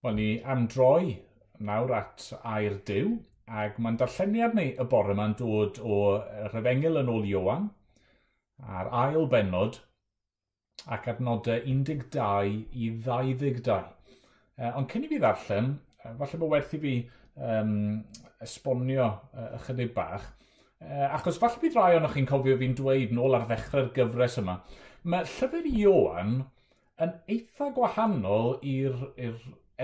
Wel, ni am droi nawr at Air Dyw, ac mae'n darlleniad ni y bore yma'n dod o Rhyfengel yn ôl Iowan, a'r ail benod, ac adnodau 12 i 22. Uh, ond cyn i fi ddarllen, falle bod werth i fi um, esbonio uh, ychydig bach, uh, achos falle bydd rai ohonoch chi'n cofio fi'n dweud nôl ar ddechrau'r gyfres yma, mae llyfr Iowan yn eitha gwahanol i'r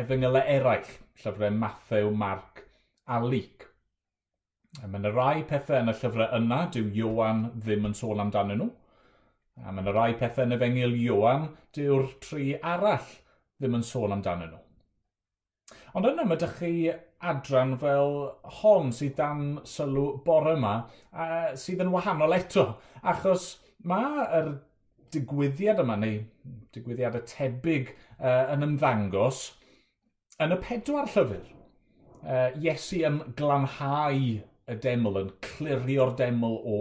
efengylau eraill, llyfrau Mathew, Mark a Luc. Mae yna rai pethau yn y llyfrau yna, dyw Iowan ddim yn sôn amdanyn nhw. A mae yna rai pethau yn efengyl Iowan, dyw'r tri arall ddim yn sôn amdanyn nhw. Ond yna mae ydych chi adran fel hon sydd dan sylw bore yma, a sydd yn wahanol eto, achos mae'r digwyddiad yma, neu digwyddiadau tebyg uh, yn ymddangos, Yn y pedwar llyfr, uh, Iesu yn glanhau y deml, yn clirio'r deml o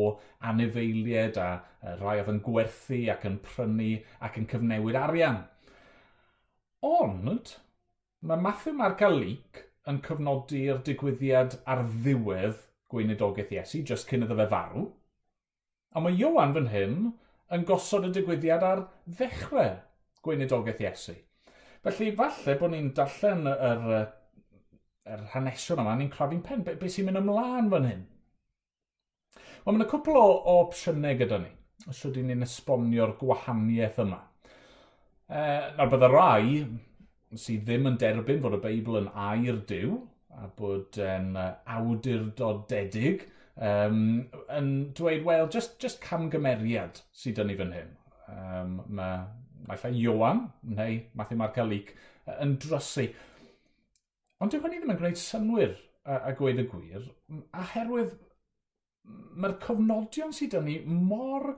anifeiliaid a uh, rai oedd yn gwerthu ac yn prynu ac yn cyfnewid arian. Ond, mae Matthew Margalic yn cyfnodi'r digwyddiad ar ddiwedd gweinidogaeth Iesu, just cyn iddo fe farw. A mae Iowan fan hyn yn gosod y digwyddiad ar ddechrau gweinidogaeth Iesu. Felly, falle bod ni'n darllen yr, yr, yr hanesion yma, ni'n crafu'n pen, beth be sy'n mynd ymlaen fan hyn? Wel, mae'n y cwpl o, o opsiynau gyda ni, os ydyn ni'n esbonio'r gwahaniaeth yma. E, nawr, bydd y rai sydd ddim yn derbyn fod y Beibl yn air diw, a bod yn e, awdurdodedig, um, yn dweud, wel, just, just camgymeriad sydd yn ni fan hyn. Um, mae efallai Iowan neu Matthew Mark Marcalic yn drysu. Ond dyw hynny ddim yn gwneud synwyr a, a gweud y gwir, aherwydd mae'r cofnodion sydd yn ni mor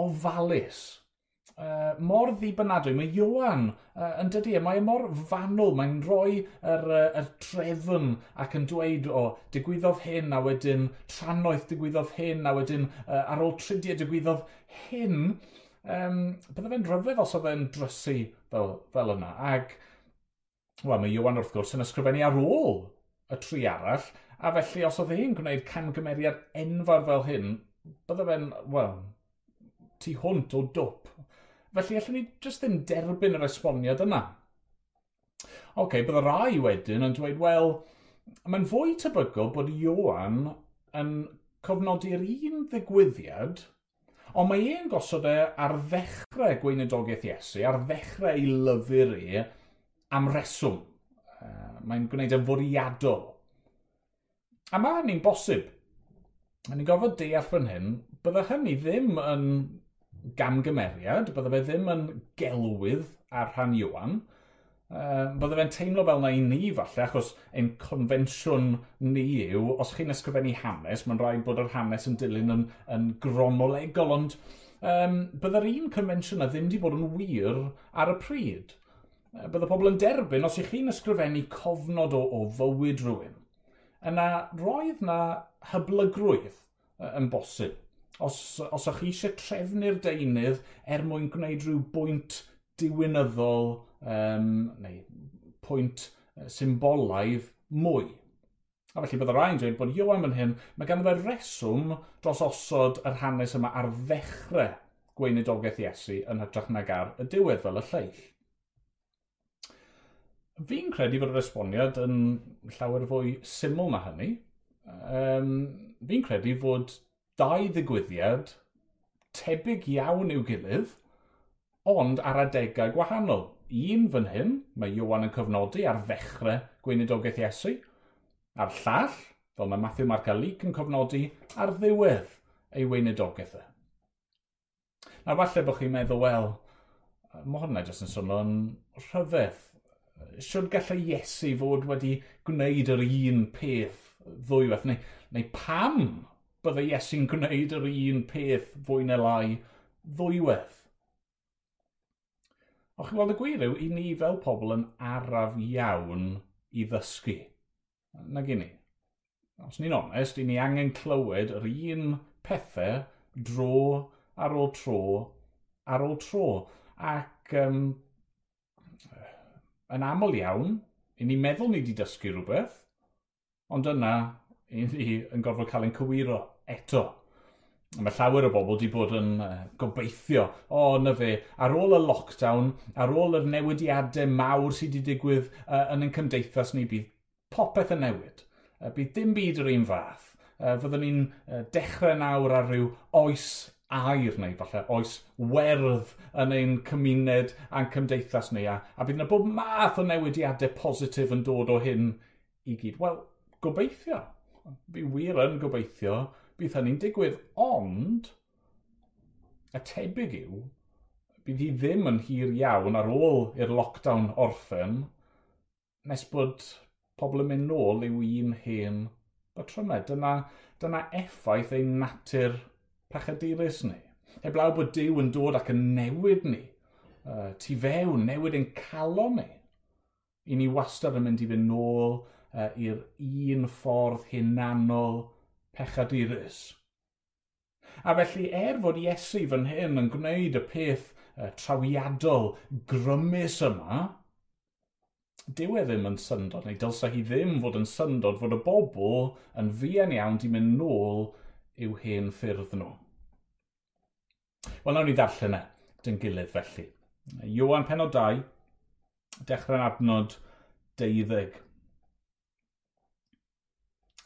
ofalus, uh, mor ddibynadwy. Mae Iwan uh, yn dydy, e, mae e mor fanwl, mae'n rhoi yr, uh, yr trefn ac yn dweud o digwyddodd hyn a wedyn tranoeth digwyddodd hyn a wedyn uh, ar ôl tridiau digwyddodd hyn um, bydde fe'n rhyfedd os oedd e'n drysu fel, fel yna. Ac, wel, mae Iwan wrth gwrs yn ysgrifennu ar ôl y tri arall, a felly os oedd e'n gwneud camgymeriad enfawr fel hyn, bydde fe'n, wel, tu hwnt o dwp. Felly, allwn ni jyst ddim derbyn yr esboniad yna. Oce, okay, bydde rai wedyn yn dweud, wel, mae'n fwy tebygol bod Iwan yn cofnodi'r un ddigwyddiad – ond mae e'n gosod e ar ddechrau gweinidogaeth Iesu, ar ddechrau ei lyfr e am reswm. Uh, mae'n gwneud yn fwriadol. A mae hynny'n bosib. A ni'n gofod deall fan hyn, bydda hynny ddim yn gamgymeriad, bydda fe ddim yn gelwydd ar rhan Iwan, um, bydde fe'n teimlo fel na i ni falle, achos ein confensiwn ni yw, os chi'n ysgrifennu hanes, mae'n rhaid bod yr hanes yn dilyn yn, yn gronolegol, ond um, bydde'r un confensiwn a ddim wedi bod yn wir ar y pryd. Bydde pobl yn derbyn os ych chi'n ysgrifennu cofnod o, o fywyd rhywun. Yna roedd na hyblygrwydd yn bosib. Os, os ych chi eisiau trefnu'r deunydd er mwyn gwneud rhyw bwynt diwynyddol um, neu pwynt symbolaidd mwy. A felly bydd y rhai'n dweud bod Iwan fan hyn, mae ganddo fe reswm dros osod yr hanes yma ar ddechrau gweinidogaeth Iesu yn hytrach nag ar y diwedd fel y lleill. Fi'n credu fod yr esboniad yn llawer fwy syml na hynny. Um, fi'n credu fod dau ddigwyddiad tebyg iawn i'w gilydd – ond ar adegau gwahanol. Un fan hyn, mae Iwan yn cyfnodi ar ddechrau gweinidogaeth Iesu, a'r llall, fel mae Matthew Mark a Luke yn cofnodi ar ddiwedd ei weinidogaeth e. Na falle bod chi'n meddwl, wel, mae hwnna jyst yn swnio'n rhyfedd. Siwr gallai Iesu fod wedi gwneud yr un peth ddwywaith, neu, neu pam bydde Iesu'n gwneud yr un peth fwy neu lai ddwywaith? Och chi'n gweld y gwir yw, i ni fel pobl yn araf iawn i ddysgu. Na gen i. Os ni'n onest, i ni angen clywed yr un pethau dro ar ôl tro ar ôl tro. Ac um, yn aml iawn, i ni meddwl ni wedi dysgu rhywbeth, ond yna i ni yn gorfod cael ein cywiro eto mae llawer o bobl wedi bod yn uh, gobeithio, o oh, na fe, ar ôl y lockdown, ar ôl yr newidiadau mawr sydd wedi digwydd uh, yn ein cymdeithas ni, bydd popeth yn newid. Uh, bydd dim byd yr un fath. Uh, fyddwn ni'n uh, dechrau nawr ar ryw oes air neu falle oes werdd yn ein cymuned a'n cymdeithas ni a, a bydd yna bob math o newidiadau positif yn dod o hyn i gyd. Wel, gobeithio. Fi wir yn gobeithio bydd hynny'n digwydd. Ond, y tebyg yw, bydd hi ddim yn hir iawn ar ôl i'r lockdown orffen, nes bod pobl yn mynd nôl i'w un hen batrymau. Dyna, dyna effaith ein natur pachadurus ni. Heblaw bod Dyw yn dod ac yn newid ni, uh, tu fewn, newid ein calon ni, i ni wastad yn mynd i fynd nôl uh, i'r un ffordd hunanol pechadurus. A felly, er fod Iesu fan hyn yn gwneud y peth uh, trawiadol grymus yma, dyw e ddim yn syndod, neu dylsa hi ddim fod yn syndod fod y bobl yn fuan iawn di mynd nôl i'w hen ffyrdd nhw. Wel, nawn ni ddarllen e, dyn gilydd felly. Iwan penod 2, dechrau'n adnod 12.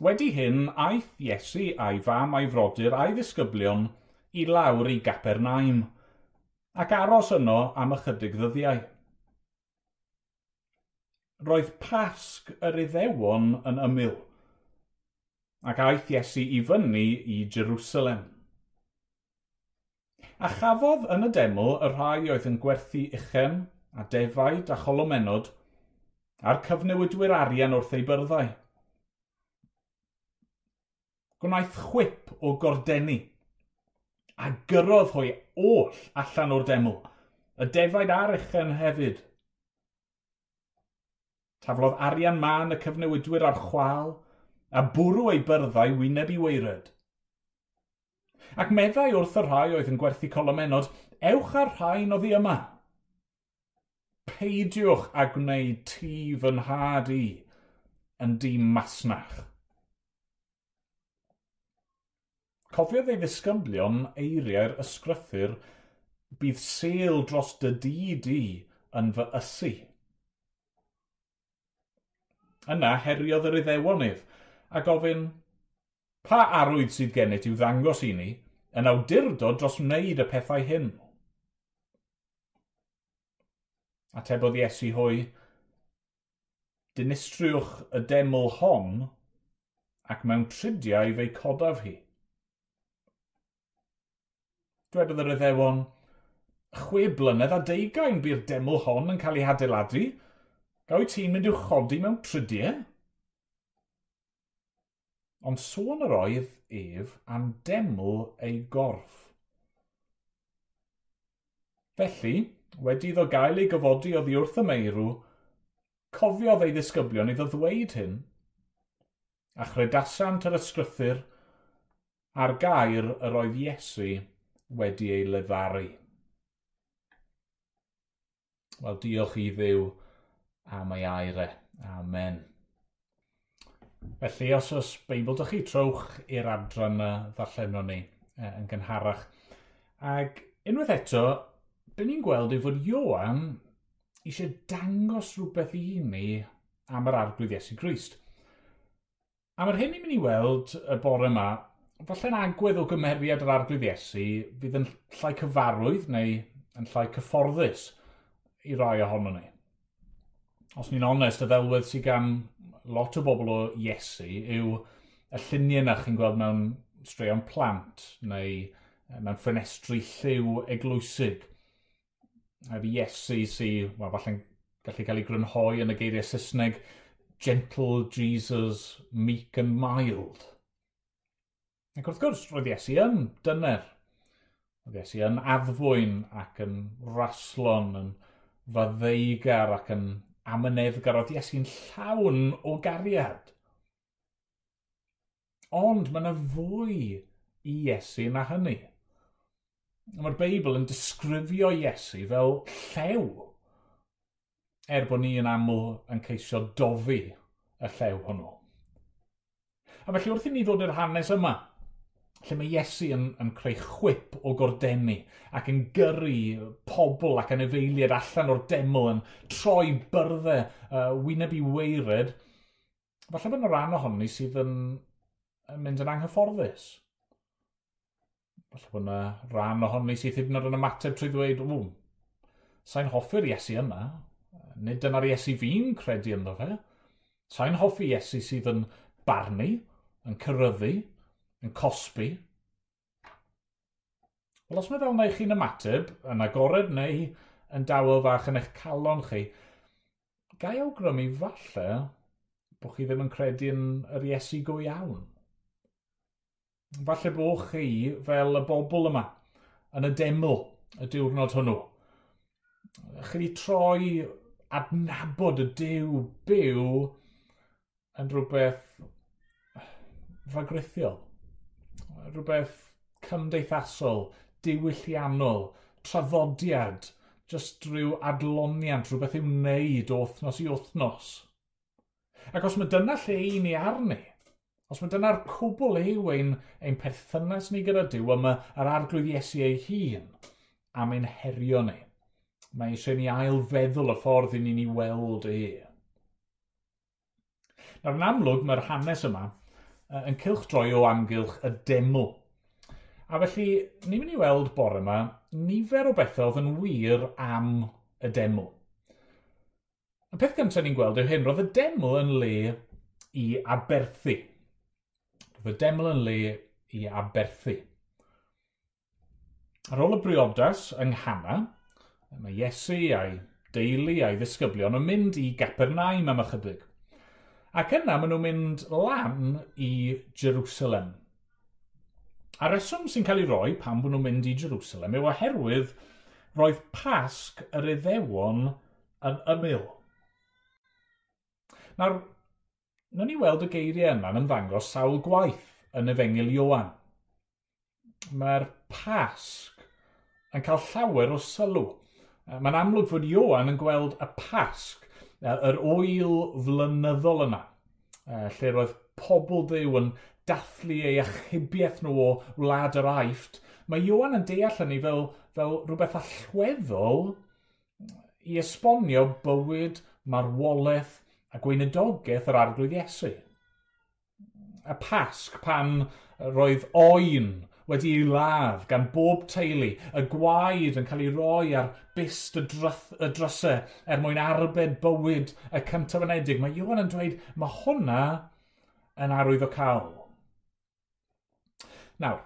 Wedi hyn, aeth Iesu a'i fam a'i frodyr a'i ddisgyblion i lawr i Gapernaim, ac aros yno am ychydig ddyddiau. Roedd pasg yr iddewon yn ymyl, ac aeth Iesu i fyny i Jerusalem. A chafodd yn y deml y rhai oedd yn gwerthu uchen a defaid a cholomenod, a'r cyfnewidwyr arian wrth ei byrddau gwnaeth chwip o gordenni a gyrodd hwy oll allan o'r deml, y defaid ar echen hefyd. Taflodd arian man y cyfnewidwyr ar chwal, a bwrw ei byrddau wyneb i weired. Ac meddai wrth y rhai oedd yn gwerthu colomenod, ewch ar rhain oddi yma. Peidiwch a gwneud tu fy nhad i yn dîm masnach. cofiodd ei ddisgyblion eiriau'r ysgrythyr bydd sel dros dy di di yn fy ysu. Yna heriodd yr iddewonydd a gofyn, pa arwydd sydd gennyt i'w ddangos i ni yn awdurdod dros wneud y pethau hyn? A tebodd Iesu hwy, dinistriwch y deml hon ac mewn tridiau fe'i codaf hi dwedodd yr Iddewon, chwe blynedd a deugain bu'r deml hon yn cael ei adeiladu. Gaw ti'n mynd i'w chodi mewn trydiau? Ond sôn yr oedd ef am deml ei gorff. Felly, wedi iddo gael ei gyfodi oddi wrth y meirw, cofiodd ei ddisgyblion iddo ddweud hyn. A chredasant yr ysgrythyr a'r gair yr oedd Iesu wedi ei lefaru. Wel, diolch i ddiw am ei aire. Amen. Felly, os oes Beibl dych chi, trowch i'r adran y ddarllenon ni e, yn gynharach. Ac unwaith eto, be ni'n gweld yw fod Ioan eisiau dangos rhywbeth i ni am yr arglwydd Iesu Grist. A mae'r hyn ni'n mynd i weld y bore yma falle'n agwedd o gymeriad yr arglwydd Iesu fydd yn llai cyfarwydd neu yn llai cyfforddus i rai ohono ni. Os ni'n onest, y ddelwedd sydd gan lot o bobl o Iesu yw y lluniau na chi'n gweld mewn straeon plant neu mewn ffenestri lliw eglwysig. Yr Iesu sy'n well, falle'n gallu cael ei grynhoi yn y geiriau Saesneg, gentle Jesus, meek and mild Ac wrth gwrs, roedd Iesu yn dyner. Roedd Iesu yn addfwyn ac yn raslon, yn faddeigar ac yn amyneddgar. Roedd Iesu'n llawn o gariad. Ond mae yna fwy i Iesu na hynny. Mae'r Beibl yn disgrifio Iesu fel llew. Er bod ni yn aml yn ceisio dofi y llew hwnnw. A felly wrth i ni ddod i'r hanes yma, lle mae Iesu yn, yn creu chwip o gordenni ac yn gyrru pobl ac yn efeiliad allan o'r deml yn troi byrddau uh, wyneb i weired, falle bod yna rhan ohoni sydd yn, yn mynd yn anghyfforddus. Falle bod yna rhan ohoni sydd hyd yn oed yn ymateb trwy ddweud, ww, sa'n hoffi'r Iesu yma, nid dyna'r Iesu fi'n credu ynddo fe. Sa'n hoffi Iesu sydd yn barnu, yn cyrryddu, yn cosbi. Wel, os mae fel neu chi'n ymateb yn agored neu yn dawel fach yn eich calon chi, gai awgrymu falle bod chi ddim yn credu yn yr Iesu go iawn. Falle bod chi fel y bobl yma yn y deml y diwrnod hwnnw. Chi wedi troi adnabod y Dyw byw yn rhywbeth rhagrithiol rhywbeth cymdeithasol, diwylliannol, traddodiad, jyst rhyw adloniant, rhywbeth i'w wneud o wythnos i wythnos. Ac os mae dyna lle i ni arni, os mae dyna'r cwbl yw ein, ein perthynas ni gyda Dyw am yr arglwydd Iesu ei hun am ein herio ni. Mae eisiau ni ail feddwl y ffordd i ni'n ei weld e. Nawr yn amlwg mae'r hanes yma yn cilch droi o amgylch y deml. A felly, ni'n mynd i weld bore yma nifer o bethau oedd yn wir am y deml. Y peth gyntaf ni'n gweld yw hyn, roedd y deml yn le i aberthu. Roedd y deml yn le i aberthu. Ar ôl y briodas yng Nghana, mae Iesu a'i deulu a'i ddisgyblion yn mynd i Gapernaim am ychydig. Ac yna maen nhw'n mynd lan i Jerusalem. A reswm sy'n cael ei roi pan bod nhw'n mynd i Jerusalem yw oherwydd roedd pasg yr iddewon yn ymyl. Nawr, nawn ni weld y geiriau yna'n ymddangos sawl gwaith yn efengil Iowan. Mae'r pasg yn cael llawer o sylw. Mae'n amlwg fod Iowan yn gweld y pasg yr oil flynyddol yna, lle roedd pobl ddew yn dathlu ei achubiaeth nhw o wlad yr aifft, mae Iwan yn deall hynny fel, fel rhywbeth allweddol i esbonio bywyd, marwolaeth a gweinidogaeth yr arglwydd Iesu. Y pasg pan roedd oen wedi ei ladd gan bob teulu, y gwaed yn cael ei roi ar bist y, dryth, y drysau er mwyn arbed bywyd y cyntaf yn edig, Mae Iwan yn dweud, mae hwnna yn arwydd o cael. Nawr,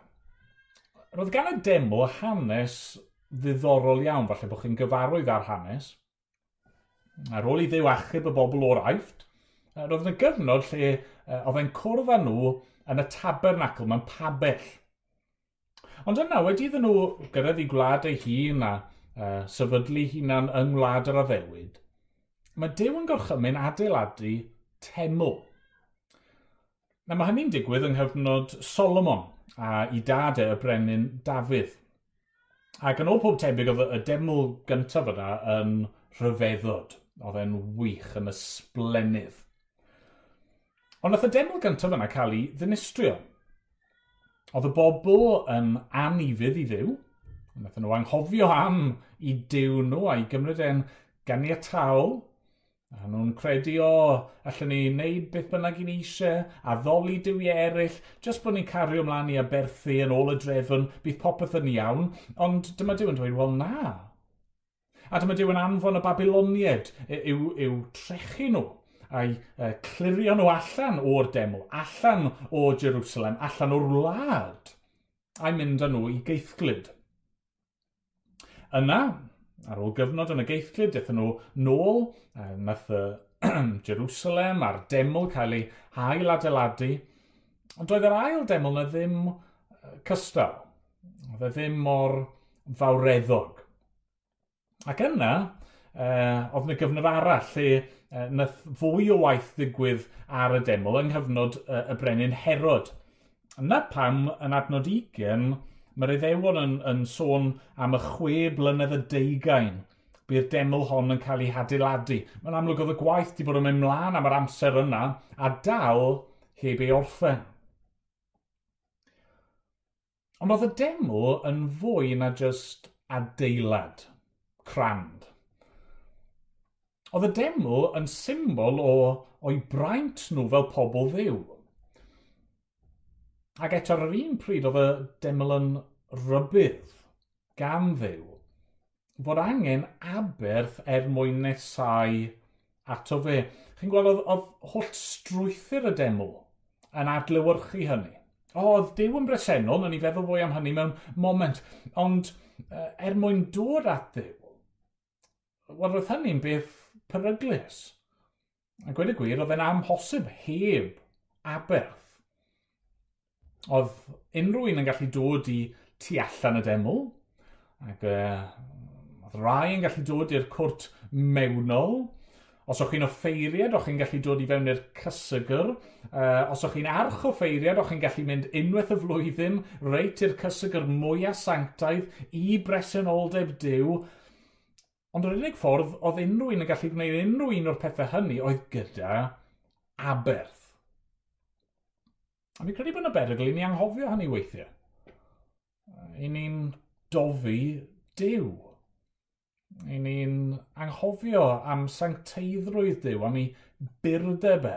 roedd gan y demo hanes ddiddorol iawn, falle bod chi'n gyfarwydd ar hanes. Ar ôl i ddew achub y bobl o'r aifft, roedd yna gyfnod lle oedd e'n cwrdd â nhw yn y tabernacl, mae'n pabell Ond yna, wedi iddyn nhw gyrraedd i gwlad eu hun a uh, sefydlu hunan yng ngwlad yr addewyd, mae Dyw yn gorchymyn adeiladu teml. Na mae hynny'n digwydd yng nghyfnod Solomon a i dad e y brenin Dafydd. Ac yn ôl pob tebyg oedd y deml gyntaf yna yn rhyfeddod. Oedd e'n wych yn ysblenydd. Ond oedd y deml gyntaf yna cael ei ddinistrio Oedd y bobl um, anifydd i ddiw, wnaethon nhw anghofio am i diw nhw a'i gymryd e'n ganiataol, a nhw'n credu o, allan ni wneud beth bynnag i'n eisiau, a ddoli dywi eraill, jyst bod ni'n cario ymlaen i aberthu yn ôl y drefn, bydd popeth yn iawn, ond dyma diw yn dweud, wel na. A dyma diw yn anfon y Babilonied, yw, yw trechu nhw a'i uh, clirio nhw allan o'r deml, allan o Jerusalem, allan o'r wlad, a'i mynd â nhw i geithglyd. Yna, ar ôl gyfnod yn y geithglyd, dethon nhw nôl, uh, nath y Jerusalem a'r deml cael ei hail adeiladu, ond doedd yr ail deml na ddim cystal, oedd e ddim mor fawreddog. Ac yna, uh, oedd yna gyfnod arall lle nath fwy o waith ddigwydd ar y deml yng nghyfnod uh, y brenin Herod. Yna pam yn adnod 20, mae'r iddewon yn, yn sôn am y chwe blynedd y deugain bydd deml hon yn cael ei hadeiladu. Mae'n amlwg oedd y gwaith wedi bod yn mynd mlaen am yr amser yna a dal heb ei orffen. Ond oedd y deml yn fwy na just adeilad, crand. Oedd y deml yn symbol o o'i braint nhw fel pobl ddiw. Ac eto ar yr un pryd oedd y deml yn rybydd gan ddiw fod angen aberth er mwyn nesau ato fe. Chi'n gweld oedd, oedd holl strwythyr y deml yn adlewyrchu hynny. Oedd Dyw yn bresennol, na ni feddwl fwy am hynny mewn moment, ond er mwyn dod at Dyw, wel roedd hynny'n beth peryglus. A gweud y gwir, oedd e'n amhosib heb aberth. Oedd unrhyw un yn gallu dod i tu allan y deml, ac uh, oedd rai yn gallu dod i'r cwrt mewnol, Os o'ch chi'n offeiriad, o'ch chi'n gallu dod i fewn i'r cysygr. Uh, os o'ch chi'n arch offeiriad, o'ch chi'n gallu mynd unwaith y flwyddyn reit i'r cysygr mwyaf sanctaidd i bresenoldeb diw. Ond yr unig ffordd oedd unrhyw un yn gallu gwneud unrhyw un o'r pethau hynny oedd gyda aberth. A mi credu bod y berygl i ni anghofio hynny weithiau. I ni'n dofi diw. I ni'n anghofio am sancteiddrwydd Dyw, am ei byrdeb e.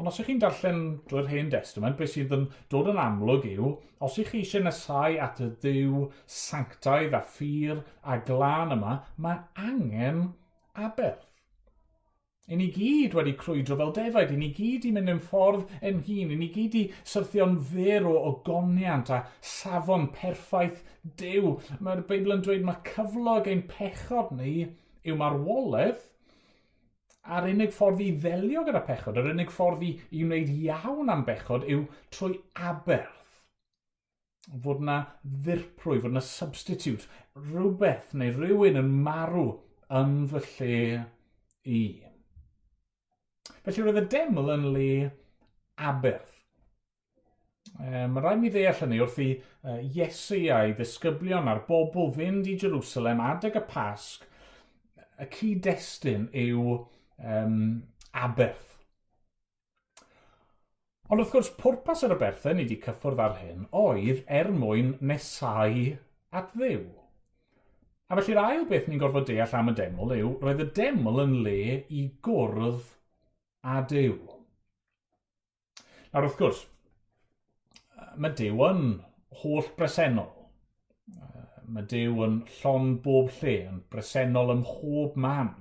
Ond os ych chi'n darllen drwy'r hen testament, beth sydd yn dod yn amlwg yw, os ych chi eisiau nesau at y ddiw sanctaidd a ffyr a glân yma, mae angen aberth. Yn ni gyd wedi crwydro fel defaid, yn ni gyd i mynd yn ffordd yn hun, yn ni gyd i syrthio'n fero o ogoniant a safon perffaith dew. Mae'r Beibl yn dweud mae cyflog ein pechod ni yw marwolaeth a'r unig ffordd i ddelio gyda pechod, yr unig ffordd i, i wneud iawn am bechod yw trwy aberth. Fod yna ddirprwy, fod yna substitute, rhywbeth neu rhywun yn marw yn fy lle i. Felly roedd y deml yn le aberth. E, mae rhaid mi ddeall hynny wrth i uh, Iesu a'i ddisgyblion a'r bobl fynd i Jerusalem adeg y Pasg, y cyd-destun yw um, aberth. Ond wrth gwrs, pwrpas yr aberthau ni wedi cyffwrdd ar hyn oedd er mwyn nesau at ddiw. A felly'r ail beth ni'n gorfod deall am y deml yw roedd y deml yn le i gwrdd a Dyw. Nawr wrth gwrs, mae Dyw yn holl bresennol. Mae Dyw yn llon bob lle, yn bresennol ym mhob man.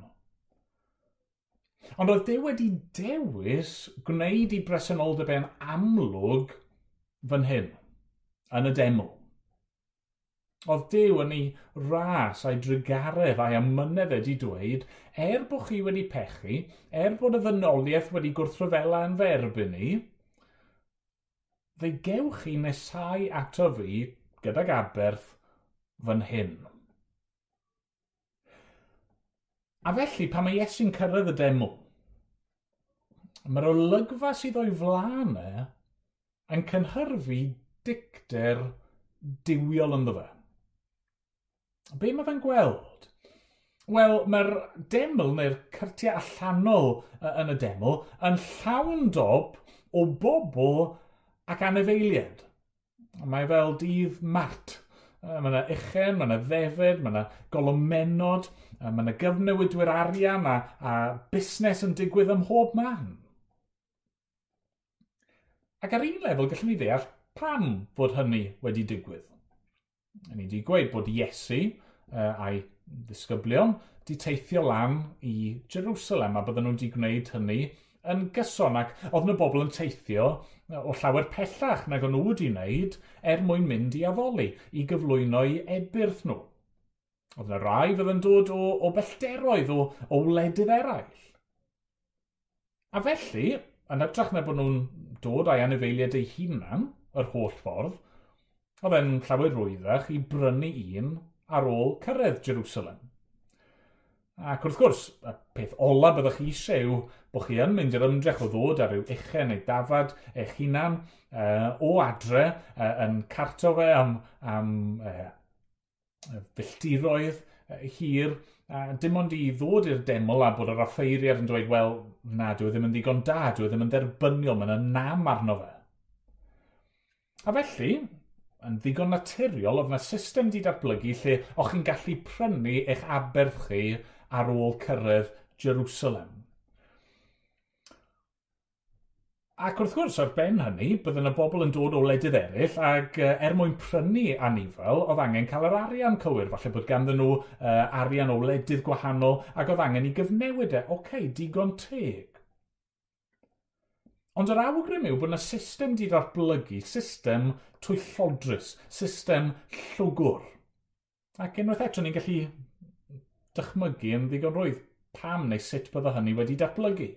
Ond oedd Dyw wedi dewis gwneud i bresenoldeb e'n amlwg fan hyn, yn y deml. Oedd Dyw yn ei ras a'i drygaredd a'i amynedd wedi dweud, er bod chi wedi pechu, er bod y ddynoliaeth wedi gwrthryfela yn ferbyn ni, fe gewch chi nesau ato fi gydag aberth fan hyn. A felly, pan mae Iesu'n cyrraedd y demo, mae'r olygfa sydd o'i flaen e yn cynhyrfu dicter diwiol ynddo fe. Be mae fe'n gweld? Wel, mae'r deml neu'r cyrtiau allanol yn y deml yn llawn dob o bobl ac anifeiliad. Mae fel dydd mart Mae yna echen, mae yna ddefed, mae yna golomenod, mae yna gyfnewidwyr arian a, a busnes yn digwydd ym mhob man. Ac ar un lefel gallwn ni ddeall pam fod hynny wedi digwydd. Ni wedi gweud bod Iesu uh, a'i ddisgyblion wedi teithio lan i Jerusalem a bydden nhw wedi gwneud hynny yn gyson ac oedd yna bobl yn teithio o llawer pellach nag o'n nhw wedi wneud er mwyn mynd i afoli, i gyflwyno i ebyrth nhw. Oedd yna rai fydd yn dod o, o bellderoedd, o, o wledydd eraill. A felly, yn hytrach na bod nhw'n dod â'i anifeiliad eu hunan, yr holl ffordd, oedd e'n llawer rwyddach i brynu un ar ôl cyrraedd Jerusalem. Ac wrth gwrs, y peth ola byddwch chi eisiau yw bod chi yn mynd i'r ymdrech o ddod ar yw echen neu dafad eich hunan uh, o adre uh, yn carto fe am, am uh, filltiroedd uh, hir a dim ond i ddod i'r deml a bod yr offeiriad yn dweud, wel, na, dwi e ddim yn ddigon da, dwi e ddim yn dderbyniol, mae'n y nam arno fe. A felly, yn ddigon naturiol, oedd yna system di datblygu lle o'ch chi'n gallu prynu eich aberth chi ar ôl cyrraedd Jerusalem. Ac wrth gwrs ar ben hynny, byddwn y bobl yn dod o wledydd eraill ac er mwyn prynu anifel, oedd angen cael yr arian cywir. Falle bod ganddyn nhw uh, arian o wledydd gwahanol ac oedd angen i gyfnewid e. Oce, okay, digon teg. Ond yr awgrym yw bod yna system di ddatblygu, system twyllodrus, system llwgwr. Ac unwaith eto ni'n gallu dychmygu yn ddigon rwydd pam neu sut bydde hynny wedi datblygu.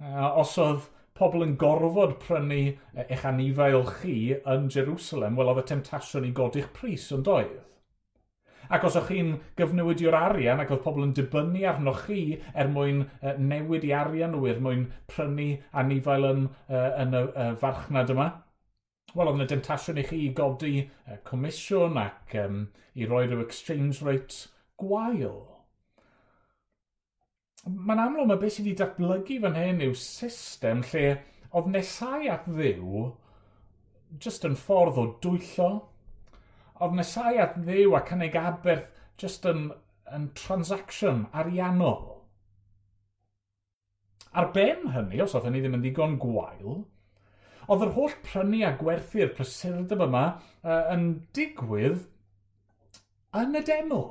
Uh, os oedd pobl yn gorfod prynu eich anifail chi yn Jerusalem, wel oedd y temtasiwn i godi'ch pris yn doedd. Ac os o'ch chi'n gyfnewidio'r arian ac oedd pobl yn dibynnu arnoch chi er mwyn uh, newid i arian nhw, er mwyn prynu anifail yn, uh, yn y uh, farchnad yma, Wel, oedd yna demtasiwn i chi i godi uh, comisiwn ac um, i roi rhyw exchange rate gwael. Mae'n amlwg mae beth sydd wedi datblygu fan hyn yw system lle oedd nesau at ddiw just yn ffordd o dwyllo. Oedd nesau at ddiw a cynnig aberth just yn, yn transaction ariannol. Ar ben hynny, os oedd hynny ddim yn ddigon gwael, oedd yr holl prynu a gwerthu'r prysurdeb yma uh, yn digwydd yn y deml.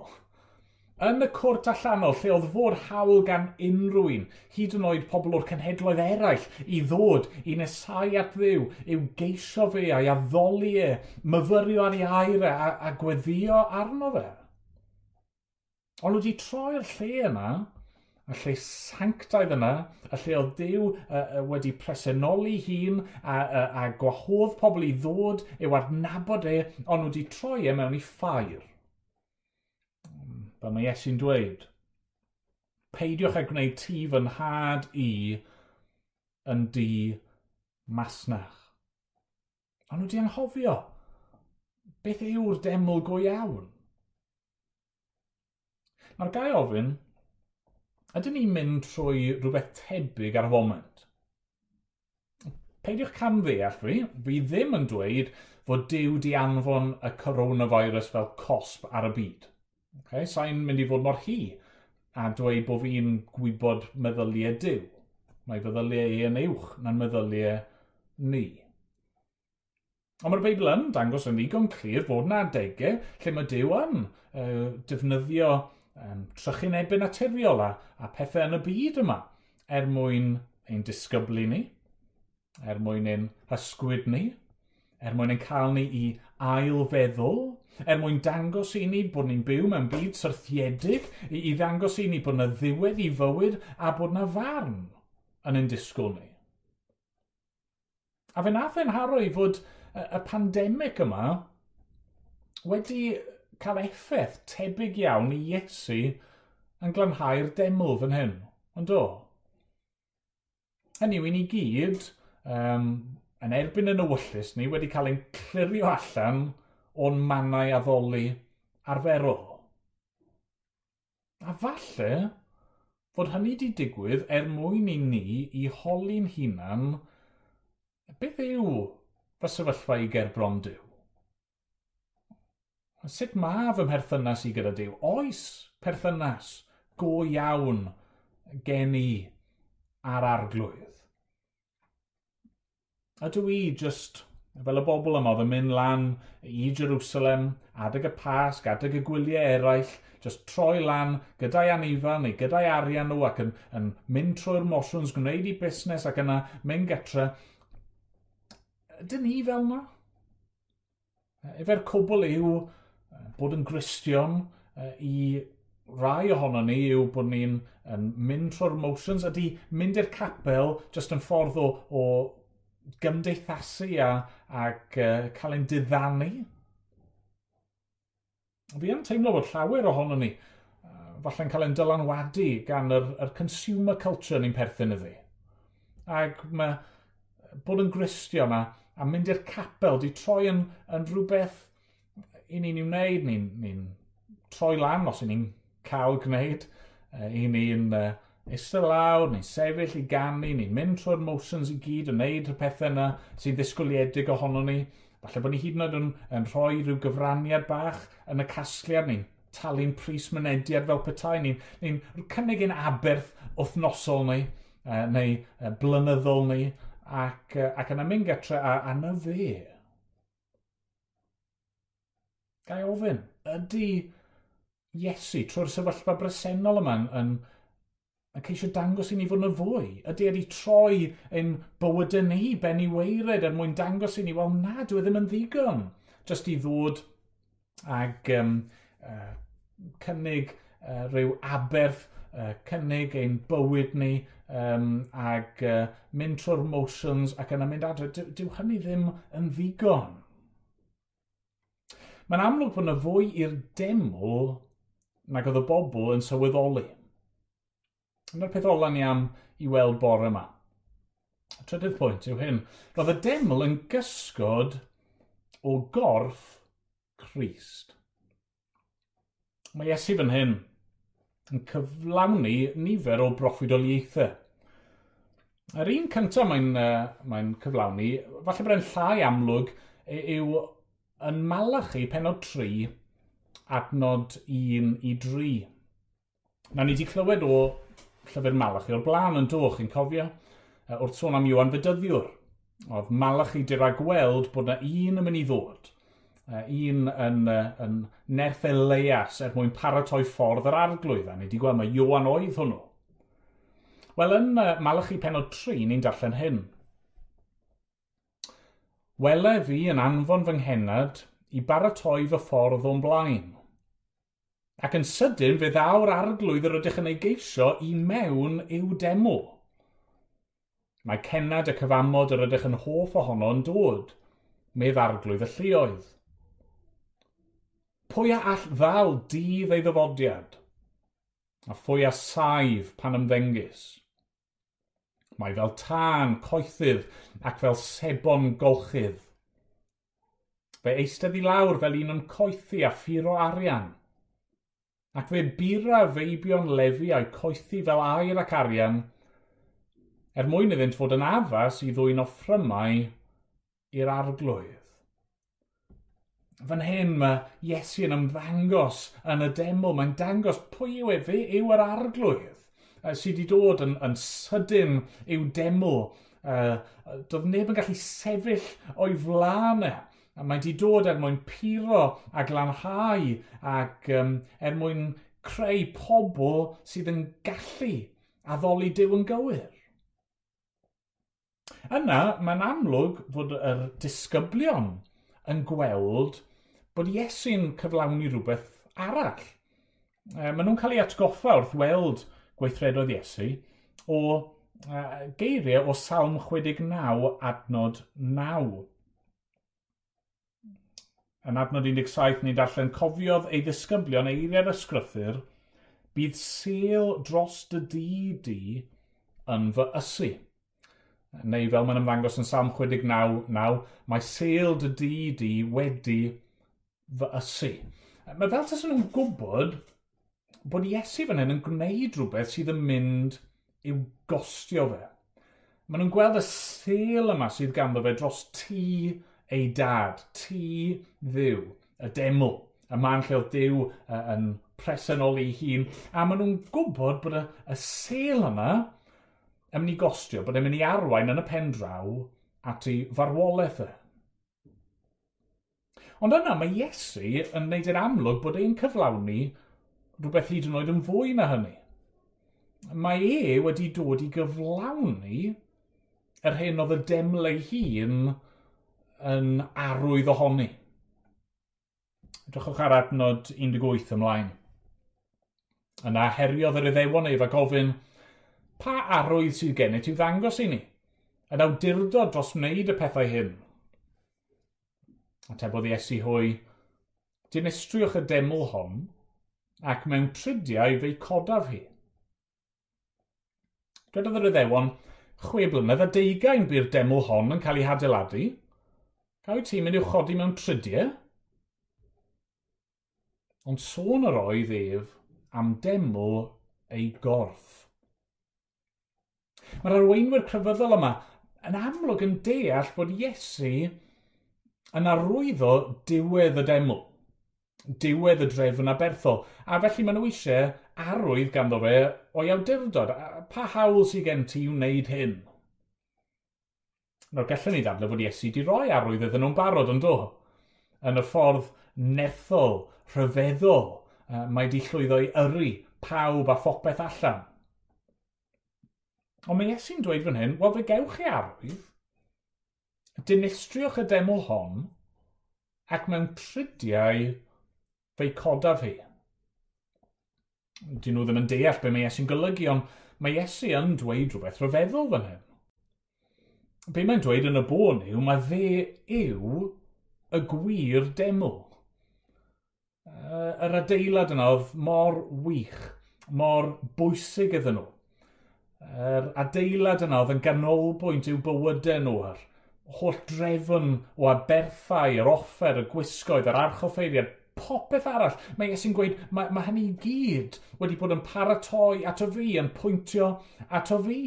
Yn y cwrt allanol, lle oedd fod hawl gan unrhyw un, hyd yn oed pobl o'r cenhedloedd eraill, i ddod i nesau at ddiw, i'w geisio fe a'i addoli e, myfyrio ar ei air e, a, a gweddio arno fe. Ond wedi troi'r lle yna, y lle sanctaidd yna, y lle oedd Dyw uh, wedi presenoli hun a, a, a gwahodd pobl i ddod i'w adnabod e, ond wedi troi e mewn i ffair. Fel mae Iesu'n dweud, peidiwch â gwneud ti fy nhad i yn di masnach. Ond di anghofio, beth yw'r deml go iawn? Mae'r gai ofyn, ydyn ni'n mynd trwy rhywbeth tebyg ar y foment? Peidiwch cam ddeall fi, fi ddim yn dweud fod Dyw di anfon y coronavirus fel cosp ar y byd. Okay? Sa'n mynd i fod mor hi a dweud bod fi'n gwybod meddyliau diw. Mae feddyliau ei yn uwch na'n meddyliau ni. Ond mae'r Beibl yn dangos yn ddigon clir fod yna adegau lle mae Dyw yn uh, defnyddio um, trychinebau naturiol a, a pethau yn y byd yma er mwyn ein disgyblu ni, er mwyn ein hysgwyd ni, er mwyn ein cael ni i ailfeddwl, er mwyn dangos i ni bod ni'n byw mewn byd syrthiedig, i, i ddangos i ni bod yna ddiwedd i fywyd a bod yna farn yn ein disgwyl ni. A fe nath e'n haro i fod y pandemig yma wedi cael effaith tebyg iawn i Iesu yn glanhau'r deml fan hyn. Ond do. Hynny yw, i ni gyd, um, yn erbyn yn nywyllus ni wedi cael ein clirio allan o'n mannau addoli arferol. A falle fod hynny wedi digwydd er mwyn i ni i holi'n hunan beth yw fy sefyllfa i gerbron Dyw. Sut mae fy mherthynas i gyda Dyw? Oes perthynas go iawn gen i ar arglwydd. Ydw i just, fel y bobl yma, oedd yn mynd lan i Jerusalem, adeg y pasg, adeg y gwyliau eraill, just troi lan gyda'i anifan neu gyda'i arian nhw ac yn, yn mynd trwy'r mosiwns, gwneud i busnes ac yna mynd getre. Dyn ni fel yna? Efe'r cwbl yw e, bod yn gristion e, i rai ohono ni yw bod ni'n mynd trwy'r motions, ydy mynd i'r capel just yn ffordd o, o gymdeithasu a, ac uh, cael ein diddannu. Fi yn teimlo bod llawer ohono ni uh, falle'n cael ein dylanwadu gan yr, yr consumer culture ni'n perthyn iddi. Ac mae bod yn gristio yma a mynd i'r capel, di troi yn, yn rhywbeth i ni'n ei wneud, ni'n ni troi lan os i ni'n cael gwneud, uh, i ni'n uh, eistedd lawr, neu'n sefyll i gannu, neu'n mynd trwy'r motions i gyd, yn neud y pethau yna sy'n ddisgwyliedig ohono ni. Falle bod ni hyd yn oed yn, yn rhoi rhyw gyfraniad bach yn y casgliad ni'n talu'n pris mynediad fel petai, ni'n ni, ni cynnig ein aberth wythnosol ni, uh, neu uh, blynyddol ni, ac, uh, ac yna mynd gatre a, a na fe. Gai ofyn, ydy Iesu trwy'r sefyllfa bresennol yma yn, yn a ceisio dangos i ni fod yn fwy. Ydy wedi troi ein bywydau ni, benni weired, er mwyn dangos i ni, wel na, dwi e ddim yn ddigon. Just i ddod ag um, uh, cynnig uh, rhyw aberth, uh, cynnig ein bywyd ni, um, ag uh, mynd trwy'r motions ac yna mynd adre. Dyw hynny ddim yn ddigon. Mae'n amlwg bod yna fwy i'r deml nag oedd y bobl yn sylweddoli. Dyna'r peth ola ni am i weld bore yma. Y trydydd pwynt yw hyn. Roedd y deml yn gysgod o gorff Christ. Mae Iesu fan hyn yn cyflawni nifer o broffwydoliaethau. Yr un cyntaf mae'n uh, mae cyflawni, falle bod e'n llai amlwg, yw yn Malachi penod 3, adnod 1 i 3. Na ni wedi clywed o llyfr Malach o'r blaen yn doch, chi'n cofio, wrth sôn am Iwan Fydyddiwr. Oedd Malach i dira gweld bod yna un yn mynd i ddod, un yn, yn nerth Elias er mwyn paratoi ffordd yr arglwydd, a ni wedi gweld mae Iwan oedd hwnnw. Wel, yn Malach i penod 3, ni'n darllen hyn. Wele fi yn anfon fy nghenad i baratoi fy ffordd o'n blaen – Ac yn sydyn fe ddaw'r arglwydd yr ydych yn ei geisio i mewn i'w demo. Mae cenad y cyfamod yr ydych yn hoff ohono'n dod, medd arglwydd y llioedd. Pwy a all ddal dydd ei ddyfodiad, a phwy a saif pan ymddengus? Mae fel tân coethydd ac fel sebon golchydd. Fe eistedd i lawr fel un yn coethi a ffuro arian ac fe bira feibion lefi a'i coethi fel air ac arian, er mwyn iddynt fod yn afas i ddwy'n offrymau i'r arglwydd. Fan hyn mae Iesu yn ymddangos yn y deml, mae'n dangos pwy yw e fe yw yr arglwydd sydd wedi dod yn, yn sydyn i'w deml. Uh, doedd neb yn gallu sefyll o'i flaen e a Mae wedi dod er mwyn puro a glanhau ac um, er mwyn creu pobl sydd yn gallu addoli Dyw yn gywir. Yna, mae'n amlwg fod yr disgyblion yn gweld bod Iesu'n cyflawni rhywbeth arall. E, maen nhw'n cael ei atgoffa wrth weld gweithredoedd Iesu o e, geiriau o Salm 69 adnod 9. Yn adnod 17 ni'n darllen cofiodd ei ddisgyblion eiriau'r ysgrythyr, bydd sel dros dy di di yn fy ysu. Neu fel mae'n ymddangos yn Sam 69, mae sel dy di di wedi fy ysu. Mae fel tas nhw'n gwybod bod Iesu fan hyn yn gwneud rhywbeth sydd yn mynd i'w gostio fe. Maen nhw'n gweld y sel yma sydd ganddo fe dros tŷ ei dad, ti ddiw, y deml, y man lle oedd Dyw uh, yn presennol ei hun, a maen nhw'n gwybod bod y, y sel yma yn mynd i gostio, bod e'n mynd i arwain yn y pen draw at ei farwolaeth e. Ond yna mae Iesu yn gwneud yn amlwg bod e'n cyflawni rhywbeth hyd yn oed yn fwy na hynny. Mae e wedi dod i gyflawni yr hyn oedd y deml ei hun yn arwydd ohoni. Edrychwch ar adnod 18 ymlaen. Yna heriodd yr iddewon ef a gofyn, pa arwydd sydd gennych ti ddangos i ni? Yn awdurdod dros wneud y pethau hyn. A tebodd Iesu hwy, dinistriwch y deml hon ac mewn tridiau fe'i codaf hi. Dywedodd yr iddewon, chwe blynedd a deugain byr deml hon yn cael ei hadeiladu, Caw ti'n mynd i'w chodi mewn trydiau? Ond sôn yr oedd ef am deml ei gorff. Mae'r arweinwyr crefyddol yma yn amlwg yn deall bod Iesu yn arwyddo diwedd y deml, diwedd y drefn aberthol, a felly maen nhw eisiau arwydd ganddo fe o'i awdurdod. Pa hawl sydd gen ti i wneud hyn? Nawr, gallwn ni ddadle fod Iesu wedi rhoi arwydd iddyn nhw'n barod, ond do, yn y ffordd nethol, rhyfeddol, mae wedi llwyddo i yrru pawb a phopeth allan. Ond mae Iesu'n dweud fan hyn, wel fe gewch chi arwydd, dinistriwch y deml hon, ac mewn tridiau fe'i codaf hi. Dyn nhw ddim yn deall be mae Iesu'n golygu, ond mae Iesu yn dweud rhywbeth rhyfeddol fan hyn be mae'n dweud yn y bôn yw, mae fe yw y gwir deml. Yr adeilad yna oedd mor wych, mor bwysig iddyn nhw. Yr adeilad yna oedd yn ganolbwynt i'w bywydau nhw ar holl drefn o aberthau, yr offer, y gwisgoedd, yr archoffeiriad, popeth arall. Mae Iesu'n gweud, mae, mae hynny i gyd wedi bod yn paratoi ato fi, yn pwyntio ato fi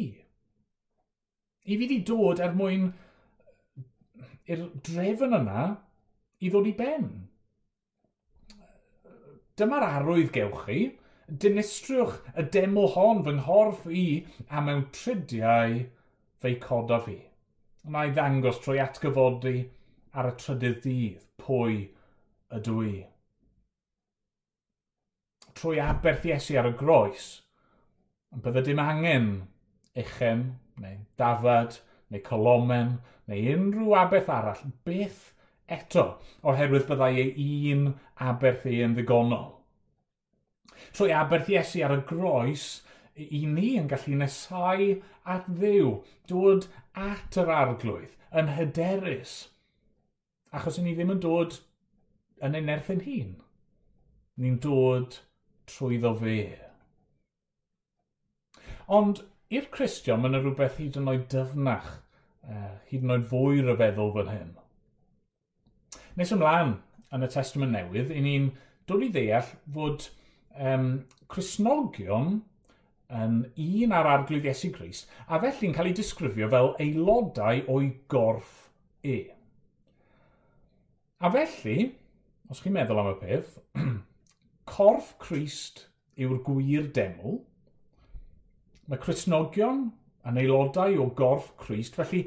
i fi wedi dod er mwyn i'r drefn yna i ddod i ben. Dyma'r arwydd gewch chi. Dinistriwch y demo hon fy nghorff i a mewn tridiau fei coda fi. Na i ddangos trwy atgyfodi ar y trydydd dydd pwy ydw i. Trwy aberth Iesu ar y groes, bydde dim angen echen neu dafad, neu colomen, neu unrhyw abeth arall, beth eto, oherwydd byddai ei un aberth ei yn ddigonol. Trwy aberth Iesu ar y groes, i ni yn gallu nesau at ddiw, dod at yr arglwydd, yn hyderus, achos ni ddim yn dod yn ein erthyn hun. Ni'n dod trwyddo fe. Ond i'r Cristion, mae yna rhywbeth hyd yn oed dyfnach, uh, hyd yn oed fwy ryfeddol fan hyn. Nes ymlaen yn y testament newydd, i ni'n dod i ddeall fod um, Cresnogion yn un ar arglwydd Iesu Grist, a felly'n cael ei disgrifio fel aelodau o'i gorff e. A felly, os chi'n meddwl am y peth, corff Crist yw'r gwir deml, Mae Cresnogion yn aelodau o gorff Christ, felly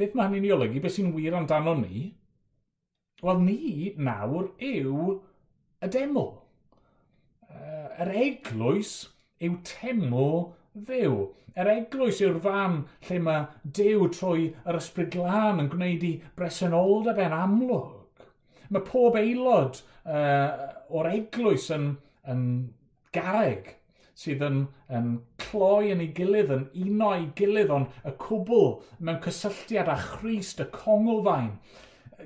beth mae hynny'n ei olygu, beth sy'n wir amdano ni? Wel, ni nawr yw y deml. Yr eglwys yw teml ddew. Yr eglwys yw'r fan lle mae dew trwy yr ysbryd glân yn gwneud i bresenoldeb e'n amlwg. Mae pob aelod uh, o'r eglwys yn, yn gareg sydd yn, yn cloi yn ei gilydd, yn uno ei gilydd, ond y cwbl mewn cysylltiad â christ y congolfain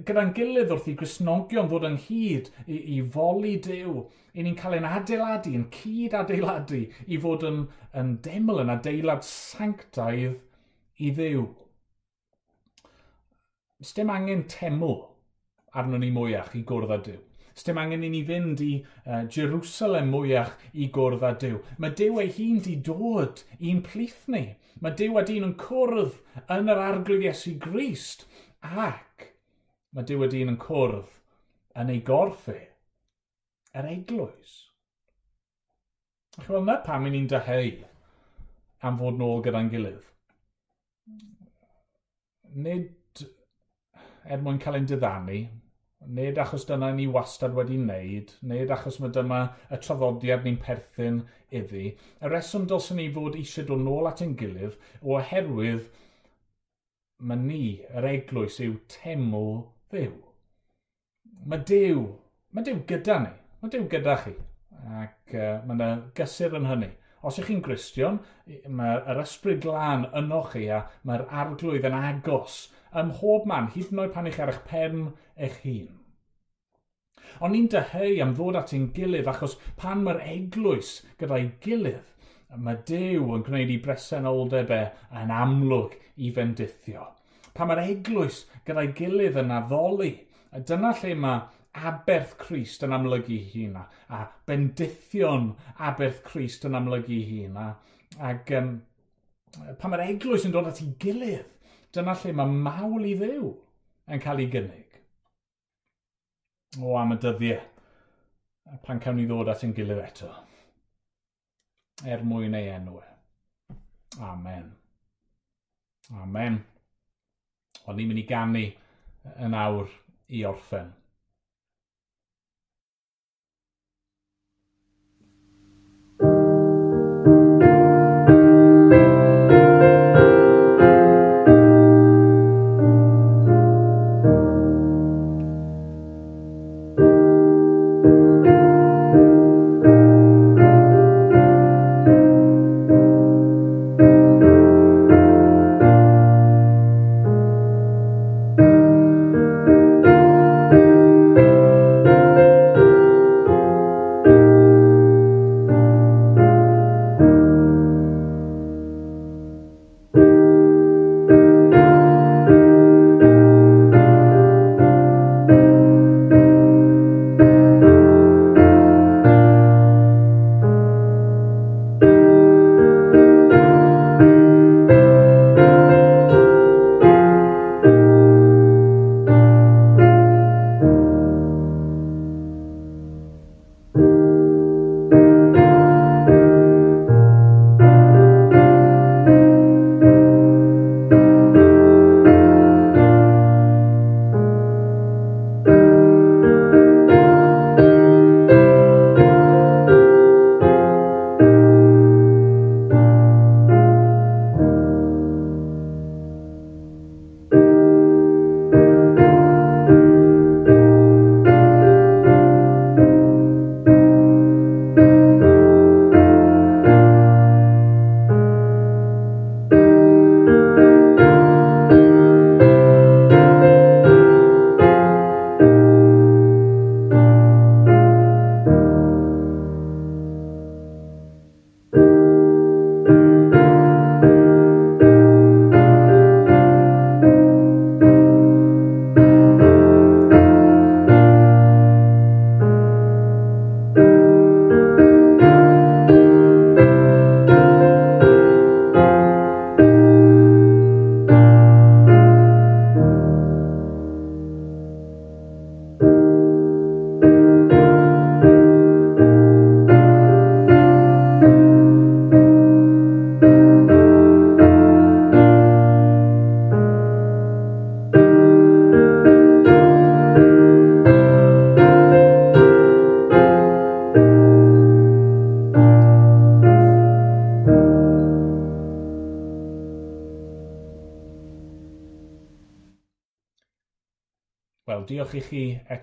gyda'n gilydd wrth i Gristnogion ddod ynghyd i, i foli Dyw, i ni'n cael ein adeiladu, yn cyd adeiladu, i fod yn, yn deml yn adeilad sanctaidd i Ddyw. Ys dim angen teml arnon ni mwyach i gwrdd â Dyw. Sdim angen i ni fynd i uh, Jerusalem mwyach i gwrdd â Dyw. Mae Dyw ei hun di dod i'n plith ni. Mae Dyw a dyn yn cwrdd yn yr arglwydd Iesu Grist ac mae Dyw a dyn yn cwrdd yn ei gorffe, yr eglwys. Ac wel, na pam i ni'n dyheu am fod nôl gyda'n gilydd. Nid er mwyn cael ein diddannu, nid achos dyna ni wastad wedi wneud, nid achos mae dyma y traddodiad ni'n perthyn iddi. Y reswm dylsyn ni fod eisiau dod nôl at ein gilydd oherwydd mae ni, yr eglwys, yw teml ddew. Mae dew, mae dew gyda ni, mae dew gyda chi. Ac uh, mae yna gysur yn hynny. Os ych chi'n Gristion, mae'r ysbryd glân yno chi a mae'r arglwydd yn agos ym mhob man, hyd yn oed pan eich ar eich pen eich hun. Ond ni'n dyheu am ddod at ein gilydd achos pan mae'r eglwys gyda'i gilydd, mae Dyw yn gwneud i bresenoldeb e yn amlwg i fendithio. Pan mae'r eglwys gyda'i gilydd yn addoli, dyna lle mae aberth Christ yn amlygu hynna, a bendithion aberth Christ yn amlygu hynna. Ac um, pan mae'r eglwys yn dod at ei gilydd, Dyna lle mae mawl i ddew yn cael ei gynnig. O, am y dyddiau, pan cawn ni ddod at ein gilydd eto. Er mwyn ei enw e. Amen. Amen. Ond ni'n mynd i gannu yn awr i orffen.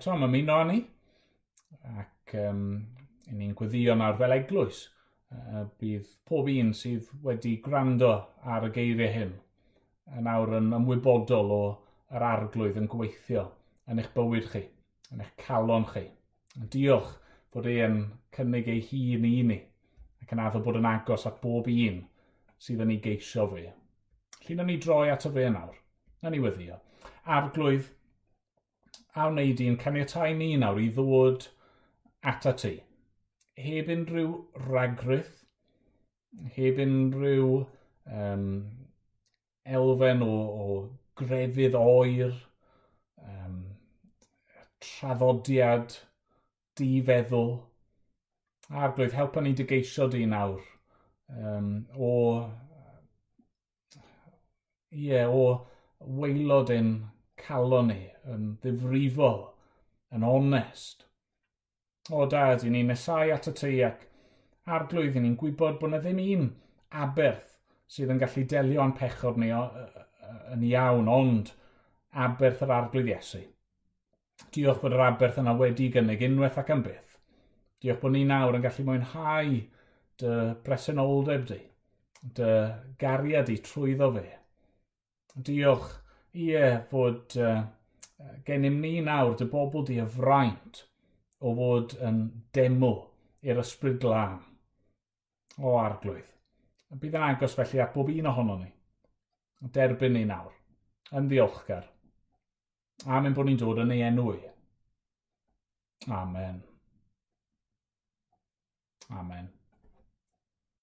eto am ymuno ni. Ac um, i ni'n gweddio ar fel eglwys. Uh, bydd pob un sydd wedi gwrando ar y geiriau hyn yn awr yn ymwybodol o yr arglwydd yn gweithio yn eich bywyd chi, yn eich calon chi. Diolch bod ei yn cynnig ei hun i ni ac yn addo bod yn agos at bob un sydd yn ei geisio fi. Llun ni droi at y fe nawr. Na ni weddio. Arglwydd a wneud i'n caniatau ni nawr i ddod ata ti. Heb unrhyw ragryth, heb unrhyw um, elfen o, o grefydd oer, um, traddodiad, difeddwl. Arglwydd, helpa ni dy geisio di nawr um, o, ie, yeah, o weilod yn calon ni yn ddifrifol, yn onest. O dad, i ni'n nesau at y tei ac arglwydd i ni'n gwybod bod yna ddim un aberth sydd yn gallu delio â'n pechod ni yn iawn, ond aberth yr arglwydd Iesu. Diolch bod yr aberth yna wedi gynnig unwaith ac yn byth. Diolch bod ni nawr yn gallu mwynhau dy bresenoldeb di, dy gariad i trwyddo fe. Diolch, ie, fod uh, gennym ni nawr dy bobl di y fraint o fod yn demw i'r ysbryd glân o arglwydd. Bydd yn agos felly at bob un ohono ni. Derbyn ni nawr. Yn ddiolchgar. Amen bod ni'n dod yn ei enw i. Amen. Amen.